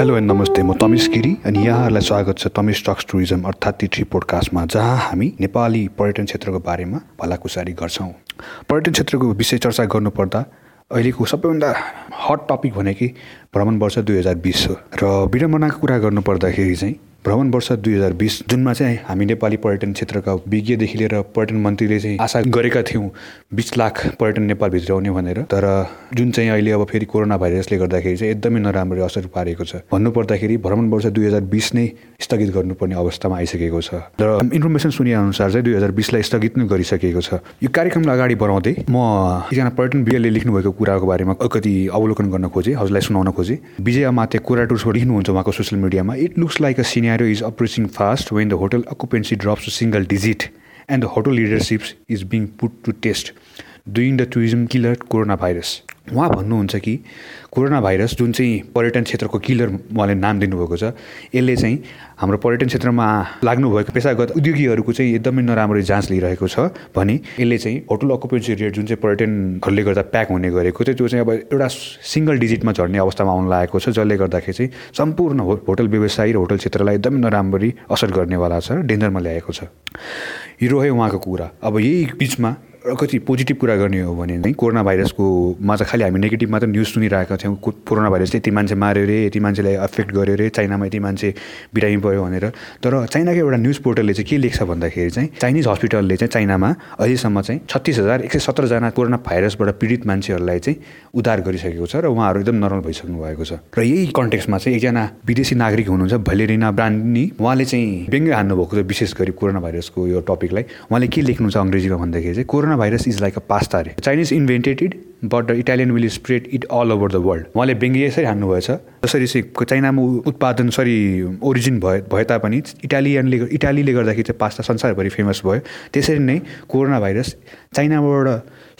Hello and नमस्ते म तमिस गिरी अनि यहाँहरूलाई स्वागत छ तमिस टक्स टुरिज्म अर्थात् थ्री पोडकास्टमा जहाँ हामी नेपाली पर्यटन क्षेत्रको बारेमा भलाकुसारी गर्छौँ। पर्यटन क्षेत्रको विषय चर्चा गर्नुपर्दा अहिलेको सबैभन्दा हट टपिक भनेकै भ्रमण वर्ष दुई हजार बिस हो। र विडम्बनाको कुरा गर्नुपर्दाखेरि चाहिँ भ्रमण वर्ष दुई हजार बिस जुनमा चाहिँ हामी नेपाली पर्यटन क्षेत्रका विज्ञदेखि लिएर पर्यटन मन्त्रीले चाहिँ आशा गरेका थियौँ बिस लाख पर्यटन नेपालभित्र आउने भनेर। तर जुन चाहिँ अहिले अब फेरि कोरोना भाइरसले गर्दाखेरि चाहिँ एकदमै नराम्रो असर पारेको छ। भन्नुपर्दाखेरि भ्रमण वर्ष दुई हजार बिस नै स्थगित गर्नुपर्ने अवस्थामा आइसकेको छ। र इन्फर्मेसन सुनिअनुसार चाहिँ दुई हजार बिसलाई स्थगित नै गरिसकेको छ। यो कार्यक्रमलाई अगाडि बढाउँदै म एकजना पर्यटन विज्ञले लेख्नुभएको कुराको बारेमा अलिकति अवलोकन गर्न खोजेँ हजुरलाई सुनाउन खोजेँ। विजय माते कुरा टुर्सबाट लेख्नुहुन्छ उहाँको सोसियल मिडियामा it looks like a senior scenario is approaching fast when the hotel occupancy drops to single digit and the hotel leadership is being put to test during the tourism killer coronavirus. उहाँ भन्नुहुन्छ कि corona virus जुन चाहिँ पर्यटन क्षेत्रको killer उहाँले नाम दिनुभएको छ यसले चाहिँ हाम्रो पर्यटन क्षेत्रमा लाग्नुभएको पेसागत उद्योगीहरूको चाहिँ एकदमै नराम्रो जाँच लिइरहेको छ भने यसले चाहिँ होटल अकुपेन्सी रेट जुन चाहिँ पर्यटनहरूले गर्दा प्याक हुने गरेको थियो त्यो चाहिँ अब एउटा सिङ्गल डिजिटमा झर्ने अवस्थामा आउन लागेको छ जसले गर्दाखेरि चाहिँ सम्पूर्ण होटल व्यवसायी र होटल क्षेत्रलाई एकदमै नराम्ररी असर गर्नेवाला छ डेन्जरमा ल्याएको छ। यो रह्यो उहाँको कुरा। अब यही बिचमा कति पोजिटिभ कुरा गर्ने हो भने चाहिँ कोरोना भाइरसको मा चाहिँ खालि हामी नेगेटिभ मात्र न्युज सुनिरहेका थियौँ। कोरोना भाइरसले यति मान्छे माऱ्यो अरे यति मान्छेलाई एफेक्ट गर्यो अरे चाइनामा यति मान्छे बिरामी पऱ्यो भनेर। तर चाइनाको एउटा न्युज पोर्टलले चाहिँ के लेख्छ भन्दाखेरि चाहिँ चाइनिज हस्पिटलले चाहिँ चाइनामा अहिलेसम्म चाहिँ छत्तिस हजार एक सय सत्रजना कोरोना भाइरसबाट पीडित मान्छेहरूलाई चाहिँ उद्धार गरिसकेको छ र उहाँहरू एकदम नर्मल भइसक्नु भएको छ। र यही कन्टेक्समा चाहिँ एकजना विदेशी नागरिक हुनुहुन्छ भलेरिना ब्रान्डनी। उहाँले चाहिँ व्यङ्ग्य हान्नुभएको छ विशेष गरी कोरोना भाइरसको यो टपिकलाई। उहाँले के लेख्नु छ अङ्ग्रेजीमा भन्दाखेरि चाहिँ corona virus is like a pasta अरे Chinese invented but the Italian will spread it all over the world उहाँले व्यङ्ग्य यसरी हान्नुभएछ। जसरी चाहिँ चाइनामा उत्पादन सरी ओरिजिन भए भए तापनि इटालियनले इटालीले गर्दाखेरि चाहिँ पास्ता संसारभरि फेमस भयो। त्यसरी नै कोरोना भाइरस चाइनाबाट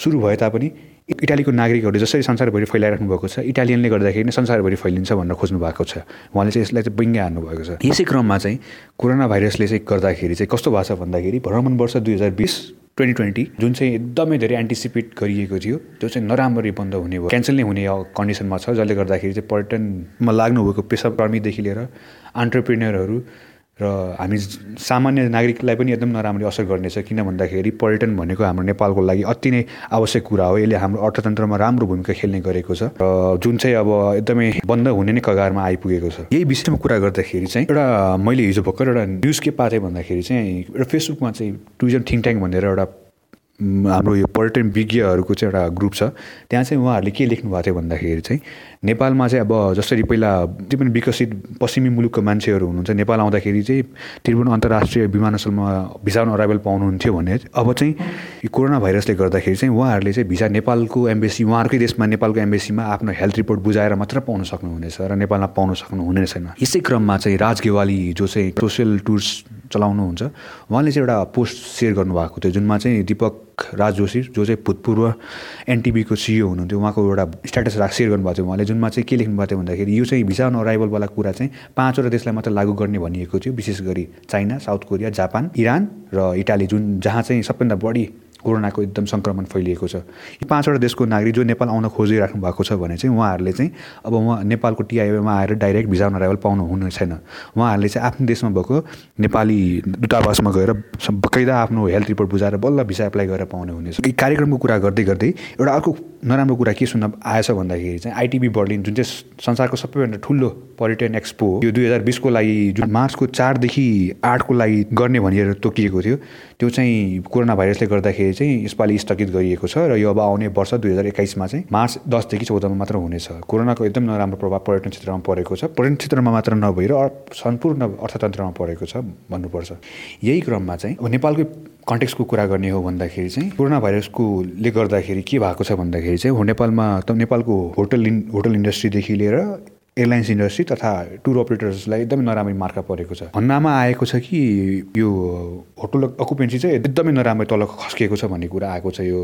सुरु भए तापनि इटालीको नागरिकहरू जसरी संसारभरि फैलाइराख्नु भएको छ इटालियनले गर्दाखेरि नै संसारभरि फैलिन्छ भनेर खोज्नु भएको छ। उहाँले चाहिँ यसलाई चाहिँ व्यङ्ग्य हान्नुभएको छ। यसै क्रममा चाहिँ कोरोना भाइरसले चाहिँ गर्दाखेरि चाहिँ कस्तो भएको छ भन्दाखेरि भ्रमण वर्ष दुई हजार बिस ट्वेन्टी ट्वेन्टी जुन चाहिँ एकदमै धेरै एन्टिसिपेट गरिएको थियो त्यो चाहिँ नराम्ररी बन्द हुने भयो। क्यान्सल नै हुने कन्डिसनमा छ जसले गर्दाखेरि चाहिँ पर्यटनमा लाग्नुभएको पेसाकर्मीदेखि लिएर अन्टरप्रिनियरहरू र हामी सामान्य नागरिकलाई पनि एकदम नराम्ररी असर गर्नेछ किन भन्दाखेरि पर्यटन भनेको हाम्रो नेपालको लागि अति नै आवश्यक कुरा हो। यसले हाम्रो अर्थतन्त्रमा राम्रो भूमिका खेल्ने गरेको छ र जुन चाहिँ अब एकदमै बन्द हुने नै कगारमा आइपुगेको छ। यही विषयमा कुरा गर्दाखेरि चाहिँ एउटा मैले हिजो भर्खर एउटा न्युज के पाएँ भन्दाखेरि चाहिँ एउटा फेसबुकमा चाहिँ टुरिज्म थिङ्क ट्याङ्क भनेर एउटा हाम्रो यो पर्यटन विज्ञहरूको चाहिँ एउटा ग्रुप छ। त्यहाँ चाहिँ उहाँहरूले के लेख्नु भएको थियो भन्दाखेरि चाहिँ नेपालमा चाहिँ अब जसरी पहिला जति पनि विकसित पश्चिमी मुलुकको मान्छेहरू हुनुहुन्छ नेपाल आउँदाखेरि चाहिँ त्रिभुवन अन्तर्राष्ट्रिय विमानस्थलमा भिसा अराइभल पाउनुहुन्थ्यो भने अब चाहिँ यो कोरोना भाइरसले गर्दाखेरि चाहिँ उहाँहरूले चाहिँ भिसा नेपालको एम्बेसी उहाँहरूकै देशमा नेपालको एम्बेसीमा आफ्नो हेल्थ रिपोर्ट बुझाएर मात्र पाउन सक्नुहुनेछ र नेपालमा पाउन सक्नुहुने छैन। यसै क्रममा चाहिँ राज गेवाली जो चाहिँ सोसियल टुर्स चलाउनुहुन्छ। उहाँले चाहिँ एउटा पोस्ट सेयर गर्नुभएको थियो जुनमा चाहिँ दिपक राज जोशी जो चाहिँ भूतपूर्व एनटिभीको सिइओ हुनुहुन्थ्यो उहाँको एउटा स्ट्याटस राख सेयर गर्नुभएको थियो उहाँले। जुनमा चाहिँ के लेख्नु भएको थियो भन्दाखेरि यो चाहिँ भिसा अन अराइभलवाला कुरा चाहिँ पाँचवटा देशलाई मात्र लागू गर्ने भनिएको थियो विशेष गरी China South Korea Japan Iran र इटाली जुन जहाँ चाहिँ सबैभन्दा बढी कोरोनाको एकदम सङ्क्रमण फैलिएको छ। यी पाँचवटा देशको नागरिक जो नेपाल आउन खोजिराख्नु भएको छ भने चाहिँ उहाँहरूले चाहिँ अब उहाँ नेपालको टिआइओमा आएर डाइरेक्ट भिजा अराइभल पाउनु हुने छैन। उहाँहरूले चाहिँ आफ्नो देशमा भएको नेपाली दूतावासमा गएर बकैदा आफ्नो हेल्थ रिपोर्ट बुझाएर बल्ल भिसा एप्लाई गरेर पाउने हुनेछ यी कार्यक्रमको कुरा गर्दै गर्दै एउटा अर्को नराम्रो कुरा के सुन्न आएछ भन्दाखेरि चाहिँ आइटिबी बर्लिन जुन चाहिँ संसारको सबैभन्दा ठुलो पर्यटन एक्सपो यो दुई हजार बिसको लागि जुन मार्चको चारदेखि आठको लागि गर्ने भनेर तोकिएको थियो त्यो चाहिँ कोरोना भाइरसले गर्दाखेरि चाहिँ यसपालि स्थगित गरिएको छ र यो अब आउने वर्ष दुई हजार एक्काइसमा चाहिँ मार्च दसदेखि चौधमा मात्र हुनेछ। कोरोनाको एकदम नराम्रो प्रभाव पर्यटन क्षेत्रमा परेको छ। पर्यटन क्षेत्रमा मात्र नभएर सम्पूर्ण अर्थतन्त्रमा परेको छ भन्नुपर्छ। यही क्रममा चाहिँ अब नेपालकै कन्टेक्सको कुरा गर्ने हो भन्दाखेरि चाहिँ कोरोना भाइरसकोले गर्दाखेरि के भएको छ भन्दाखेरि चाहिँ नेपालमा त नेपालको होटल इन होटल इन्डस्ट्रीदेखि लिएर एयरलाइन्स इन्डस्ट्री तथा टुर अपरेटर्सलाई एकदमै नराम्रै मार्का परेको छ। भन्नामा आएको छ कि यो होटल अकुपेन्सी चाहिँ एकदमै नराम्रै तल खस्किएको छ भन्ने कुरा आएको छ यो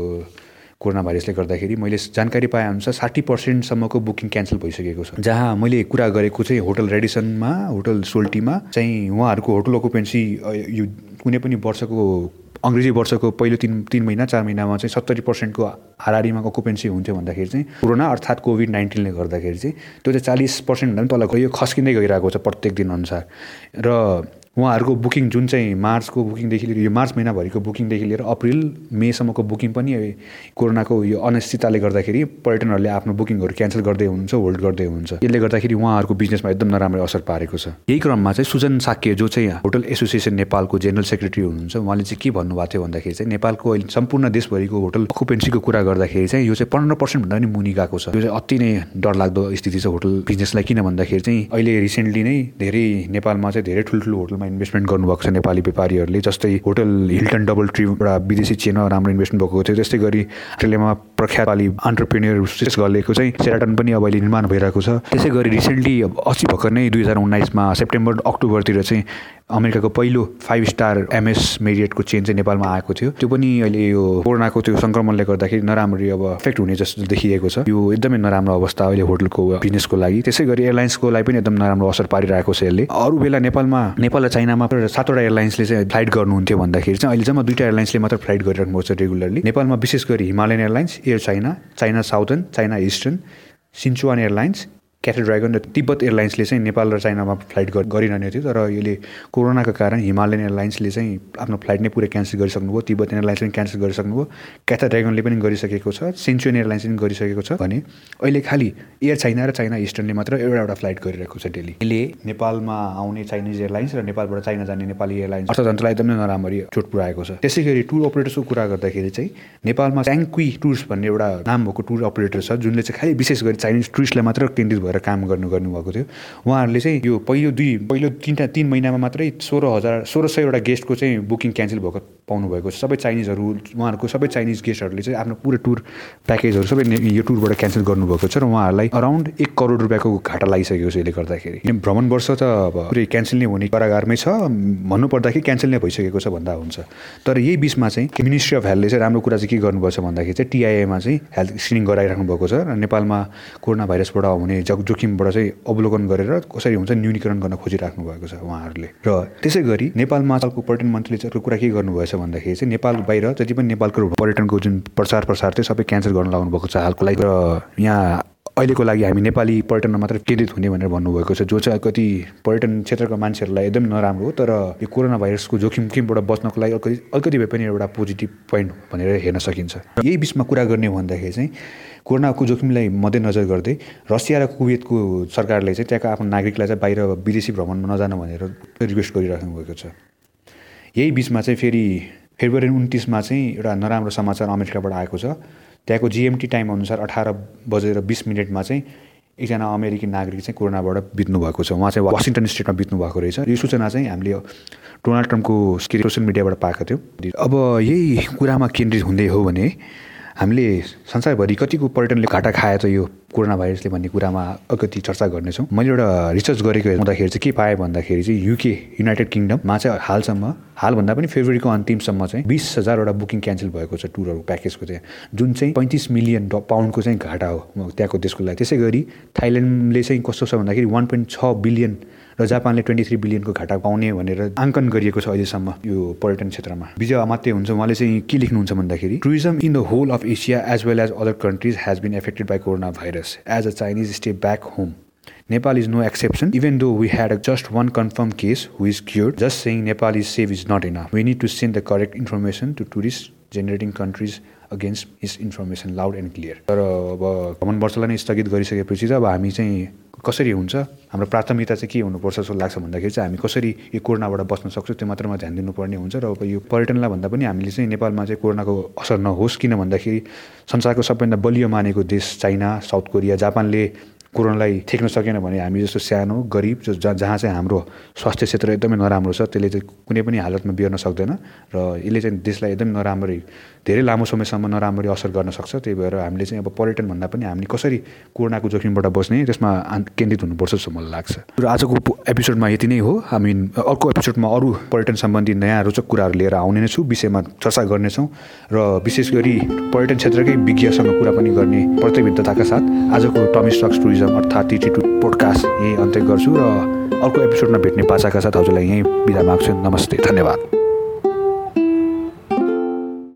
कोरोना भाइरसले गर्दाखेरि। मैले जानकारी पाए अनुसार साठी पर्सेन्टसम्मको बुकिङ क्यान्सल भइसकेको छ। जहाँ मैले कुरा गरेको चाहिँ होटल रेडिसनमा होटल सोल्टीमा चाहिँ उहाँहरूको होटल अकुपेन्सी यो कुनै पनि वर्षको अङ्ग्रेजी वर्षको पहिलो तिन तिन महिना चार महिनामा चाहिँ सत्तरी पर्सेन्टको हाराहारीमा अकुपेन्सी हुन्थ्यो भन्दाखेरि चाहिँ कोरोना अर्थात् कोभिड नाइन्टिनले गर्दाखेरि चाहिँ त्यो चाहिँ चालिस पर्सेन्टभन्दा पनि तल गयो खस्किँदै गइरहेको छ प्रत्येक दिन अनुसार र उहाँहरूको बुकिङ जुन चाहिँ मार्चको बुकिङदेखि लिएर यो मार्च महिनाभरिको बुकिङदेखि लिएर अप्रिल मेसम्मको बुकिङ पनि कोरोनाको यो अनिश्चितताले गर्दाखेरि पर्यटनहरूले आफ्नो बुकिङहरू क्यान्सल गर्दै हुनुहुन्छ होल्ड गर्दै हुन्छ यसले गर्दाखेरि उहाँहरूको बिजनेसमा एकदम नराम्रो असर पारेको छ। यही क्रममा चाहिँ सुजन साक्य जो चाहिँ होटल एसोसिएसन नेपालको जेनरल सेक्रेटरी हुनुहुन्छ उहाँले चाहिँ के भन्नुभएको थियो भन्दाखेरि चाहिँ नेपालको अहिले सम्पूर्ण देशभरिको होटल अकुपेन्सीको कुरा गर्दाखेरि चाहिँ यो चाहिँ पन्ध्र पर्सेन्टभन्दा पनि मुनि गएको छ। यो चाहिँ अति नै डरलाग्दो स्थिति छ होटल बिजनेसलाई किन भन्दाखेरि चाहिँ अहिले रिसेन्टली नै धेरै नेपालमा चाहिँ धेरै ठुल्ठुलो होटल होटलमा इन्भेस्टमेन्ट गर्नुभएको छ नेपाली व्यापारीहरूले। जस्तै होटल हिल्टन डबल ट्री एउटा विदेशी चेनमा राम्रो इन्भेस्टमेन्ट भएको थियो। त्यस्तै गरी अस्ट्रेलियामा प्रख्यात पाली अन्टरप्रेनियर विशेष गरेको चाहिँ सेराटन पनि अब अहिले निर्माण भइरहेको छ। त्यसै गरी रिसेन्टली अस्ति भर्खर नै दुई हजार उन्नाइसमा सेप्टेम्बर अक्टोबरतिर चाहिँ अमेरिकाको पहिलो फाइभ स्टार एमएस मेरिएटको चेन चाहिँ नेपालमा आएको थियो। त्यो पनि अहिले यो कोरोनाको त्यो सङ्क्रमणले गर्दाखेरि नराम्ररी अब इफेक्ट हुने जस्तो देखिएको छ। यो एकदमै नराम्रो अवस्था अहिले होटलको बिजनेसको लागि। त्यसै गरी एयरलाइन्सको लागि पनि एकदम नराम्रो असर पारिरहेको छ यसले। अरू बेला नेपालमा नेपाल चाइनामा सातवटा एयरलाइन्सले चाहिँ फ्लाइट गर्नुहुन्थ्यो भन्दाखेरि चाहिँ अहिले जम्मा दुईवटा एयरलाइन्सले मात्र फ्लाइट गरिराख्नु छ रेगुलरली। नेपालमा विशेष गरी Himalayan Airlines Air China China Southern China Eastern Sichuan Airlines Cathay Dragon र तिब्बत एयरलाइन्सले चाहिँ नेपाल र चाइनामा फ्लाइट गरिरहने थियो तर यसले कोरोनाको कारण हिमालयन एयरलाइन्सले चाहिँ आफ्नो फ्लाइट नै पुरै क्यान्सल गरिसक्नुभयो तिब्बत एयरलाइन्स पनि क्यान्सल गरिसक्नुभयो क्याथा ड्रागनले पनि गरिसकेको छ सेन्चुन एयरलाइन्स पनि गरिसकेको छ भने अहिले खालि एयर चाइना र चाइना इस्टर्नले मात्र एउटा एउटा फ्लाइट गरिरहेको छ डेली। यसले नेपालमा आउने चाइनिज एयरलाइन्स र नेपालबाट चाइना जाने नेपाली एयरलाइन्स अर्थतन्त्रलाई एकदमै नराम्ररी चोट पुऱ्याएको छ। त्यसै गरी टुर अपरेटर्सको कुरा गर्दाखेरि चाहिँ नेपालमा ट्याङ्क्वी टुर्स भन्ने एउटा नाम भएको टुर अपरेटर छ जुनले चाहिँ खालि विशेष गरी चाइनिज टुरिस्टलाई मात्र केन्द्रित भएर काम गर्नु गर्नुभएको थियो। उहाँहरूले चाहिँ यो पहिलो दुई पहिलो तिनवटा तिन महिनामा मात्रै सोह्र हजार सोह्र सयवटा गेस्टको चाहिँ बुकिङ क्यान्सल भएको। पाउनुभएको सबै चाइनिजहरू उहाँहरूको सबै चाइनिज गेस्टहरूले चाहिँ आफ्नो पुरो टुर प्याकेजहरू सबै यो टुरबाट क्यान्सल गर्नुभएको छ र उहाँहरूलाई अराउन्ड एक करोड रुपियाँको घाटा लागिसकेको छ यसले गर्दाखेरि। भ्रमण वर्ष त अब पुरै क्यान्सल नै हुने कारागारमै छ। भन्नुपर्दाखेरि क्यान्सल नै भइसकेको छ भन्दा हुन्छ। तर यही बिचमा चाहिँ मिनिस्ट्री अफ हेल्थले चाहिँ राम्रो कुरा चाहिँ के गर्नुपर्छ भन्दाखेरि चाहिँ टिआइएमा चाहिँ हेल्थ स्क्रिनिङ गराइराख्नु भएको छ र नेपालमा कोरोना भाइरसबाट हुने जोखिमबाट चाहिँ अवलोकन गरेर कसरी हुन्छ न्यूनीकरण गर्न खोजिराख्नु भएको छ उहाँहरूले। र त्यसै गरी नेपालमा पर्यटन मन्त्रीले चाहिँ कुरा के गर्नुभएछ भन्दाखेरि चाहिँ नेपाल बाहिर जति पनि नेपालको पर्यटनको जुन प्रचार प्रसार थियो सबै क्यान्सल गर्न लाग्नु भएको छ हालको लागि। र यहाँ अहिलेको लागि हामी नेपाली पर्यटनमा मात्र केन्द्रित हुने भनेर भन्नुभएको छ जो चाहिँ कति पर्यटन क्षेत्रका मान्छेहरूलाई एकदम नराम्रो हो। तर यो कोरोना भाइरसको जोखिम जोखिमबाट बच्नको लागि अलिकति अलिकति भए पनि एउटा पोजिटिभ पोइन्ट भनेर हेर्न सकिन्छ। यही बिचमा कुरा गर्ने भन्दाखेरि चाहिँ कोरोनाको जोखिमलाई मध्यनजर गर्दै रसिया र कुवेतको सरकारले चाहिँ त्यहाँको आफ्नो नागरिकलाई चाहिँ बाहिर विदेशी भ्रमणमा नजानु भनेर रिक्वेस्ट गरिराख्नु भएको छ। यही बिचमा चाहिँ फेरि फेब्रुअरी उन्तिसमा चाहिँ एउटा नराम्रो समाचार अमेरिकाबाट आएको छ। त्यहाँको जिएमटी टाइम अनुसार अठार बजेर बिस मिनटमा चाहिँ एकजना अमेरिकी नागरिक चाहिँ कोरोनाबाट बित्नु भएको छ। उहाँ चाहिँ वासिङटन स्टेटमा बित्नु भएको रहेछ। यो सूचना चाहिँ हामीले डोनाल्ड ट्रम्पको सोसियल मिडियाबाट पाएको थियौँ। अब यही कुरामा केन्द्रित हुँदै हो भने हामीले संसारभरि कतिको पर्यटनले घाटा त यो कोरोना भाइरसले भन्ने कुरामा अलिकति चर्चा गर्नेछौँ। मैले एउटा रिसर्च गरेको हुँदाखेरि चाहिँ के पाएँ भन्दाखेरि चाहिँ युके युनाइटेड किङडममा चाहिँ हालसम्म हालभन्दा पनि फेब्रुअरीको अन्तिमसम्म चाहिँ बिस हजारवटा बुकिङ क्यान्सल भएको छ टुरहरू प्याकेजको चाहिँ। जुन चाहिँ पैँतिस मिलियन पाउन्डको चाहिँ घाटा हो त्यहाँको देशको लागि। त्यसै गरी थाइल्यान्डले चाहिँ कस्तो छ भन्दाखेरि वान पोइन्ट छ बिलियन र जापानले ट्वेन्टी थ्री बिलियनको घाटा पाउने भनेर आङ्कन गरिएको छ अहिलेसम्म यो पर्यटन क्षेत्रमा। विजय अमात्य हुन्छ उहाँले चाहिँ के लेख्नुहुन्छ भन्दाखेरि tourism in the whole of Asia as well as other countries has been affected by corona virus as a Chinese stay back home Nepal is no exception even though we had a just one confirm case who is cure just saying Nepal is safe is not in we need to send the correct information to tourist generating countries countries against misinformation loud and clear. तर अब भ्रमण वर्षलाई नै स्थगित गरिसकेपछि चाहिँ अब हामी चाहिँ कसरी हुन्छ हाम्रो प्राथमिकता चाहिँ के हुनुपर्छ जस्तो लाग्छ भन्दाखेरि चाहिँ हामी कसरी यो कोरोनाबाट बस्न सक्छौँ त्यो मात्रमा ध्यान दिनुपर्ने हुन्छ र अब यो पर्यटनलाई भन्दा पनि हामीले चाहिँ नेपालमा चाहिँ कोरोनाको असर नहोस् किन भन्दाखेरि संसारको सबैभन्दा बलियो मानेको देश चाइना साउथ कोरिया जापानले कोरोनालाई ठेक्न सकेन भने हामी जस्तो सानो गरिब जहाँ चाहिँ हाम्रो स्वास्थ्य क्षेत्र एकदमै नराम्रो छ त्यसले चाहिँ कुनै पनि हालतमा बिर्न सक्दैन र यसले चाहिँ देशलाई एकदमै नराम्ररी धेरै लामो समयसम्म नराम्ररी असर गर्न सक्छ। त्यही भएर हामीले चाहिँ अब पर्यटन भन्दा पनि हामीले कसरी कोरोनाको जोखिमबाट बस्ने त्यसमा केन्द्रित हुनुपर्छ जस्तो मलाई लाग्छ। र आजको एपिसोडमा यति नै हो। हामी अर्को एपिसोडमा अरू पर्यटन सम्बन्धी नयाँ रोचक कुराहरू लिएर आउने नै छु। विषयमा चर्चा गर्नेछौँ र विशेष गरी पर्यटन क्षेत्रकै विज्ञसँग कुरा पनि गर्ने प्रतिबद्धताका साथ आजको टमी स्टक्स टुरिज्म अर्थात् टिटी टु पोडकास्ट यहीँ अन्त्य गर्छु र अर्को एपिसोडमा भेट्ने बाचाका साथ हजुरलाई यहीँ बिदा माग्छु। नमस्ते धन्यवाद।